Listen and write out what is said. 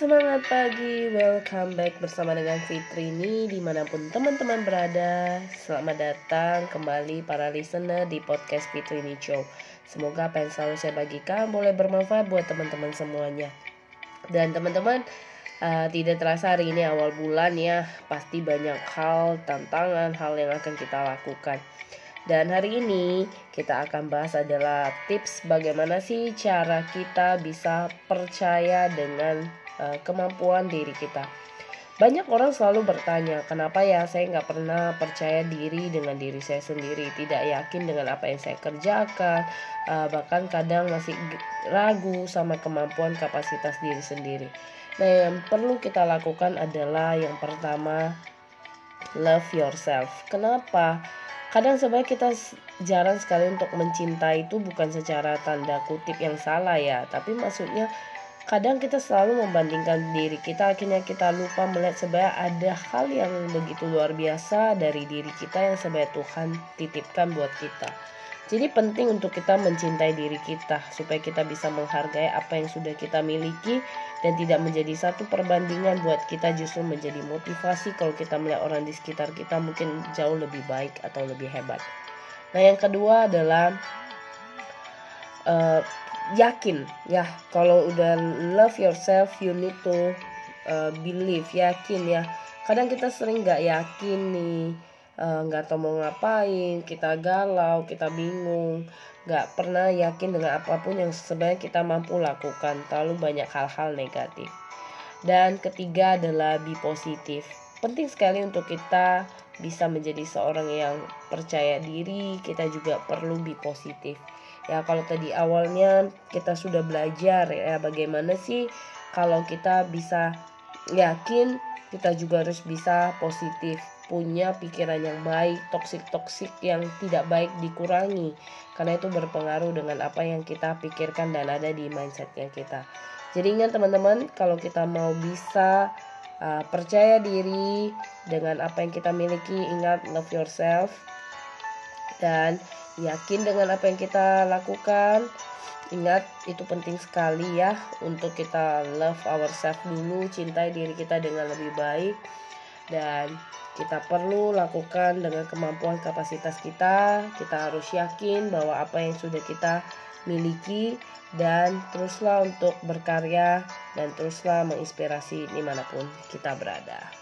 semangat pagi, welcome back bersama dengan Fitri ini di mana pun teman-teman berada. Selamat datang kembali para listener di podcast Fitri ini Show. Semoga apa yang selalu saya bagikan boleh bermanfaat buat teman-teman semuanya. Dan teman-teman uh, tidak terasa hari ini awal bulan ya Pasti banyak hal, tantangan, hal yang akan kita lakukan. Dan hari ini kita akan bahas adalah tips bagaimana sih cara kita bisa percaya dengan kemampuan diri kita. Banyak orang selalu bertanya, kenapa ya saya nggak pernah percaya diri dengan diri saya sendiri, tidak yakin dengan apa yang saya kerjakan, uh, bahkan kadang masih ragu sama kemampuan kapasitas diri sendiri. Nah, yang perlu kita lakukan adalah yang pertama, love yourself. Kenapa? kadang sebenarnya kita jarang sekali untuk mencintai itu bukan secara tanda kutip yang salah ya tapi maksudnya kadang kita selalu membandingkan diri kita akhirnya kita lupa melihat sebenarnya ada hal yang begitu luar biasa dari diri kita yang sebenarnya Tuhan titipkan buat kita jadi penting untuk kita mencintai diri kita supaya kita bisa menghargai apa yang sudah kita miliki dan tidak menjadi satu perbandingan buat kita justru menjadi motivasi kalau kita melihat orang di sekitar kita mungkin jauh lebih baik atau lebih hebat. Nah, yang kedua adalah uh, yakin. Ya kalau udah love yourself you need to uh, believe. Yakin ya. Kadang kita sering nggak yakin nih Eh, nggak uh, tahu mau ngapain kita galau kita bingung. Nggak pernah yakin dengan apa pun yang sebenarnya kita mampu lakukan. Terlalu banyak hal-hal negatif. Dan ketiga adalah be positif penting sekali untuk kita bisa menjadi seorang yang percaya diri. Kita juga perlu be positif ya kalau tadi awalnya kita sudah belajar ya bagaimana sih kalau kita bisa yakin kita juga harus bisa positif punya pikiran yang baik, toksik-toksik yang tidak baik dikurangi. Karena itu berpengaruh dengan apa yang kita pikirkan dan ada di mindsetnya kita. Jadi ingat teman-teman, kalau kita mau bisa uh, percaya diri dengan apa yang kita miliki, ingat love yourself dan yakin dengan apa yang kita lakukan. Ingat itu penting sekali ya untuk kita love ourselves dulu, cintai diri kita dengan lebih baik dan kita perlu lakukan dengan kemampuan kapasitas kita. Kita harus yakin bahwa apa yang sudah kita miliki dan teruslah untuk berkarya dan teruslah menginspirasi di mana pun kita berada.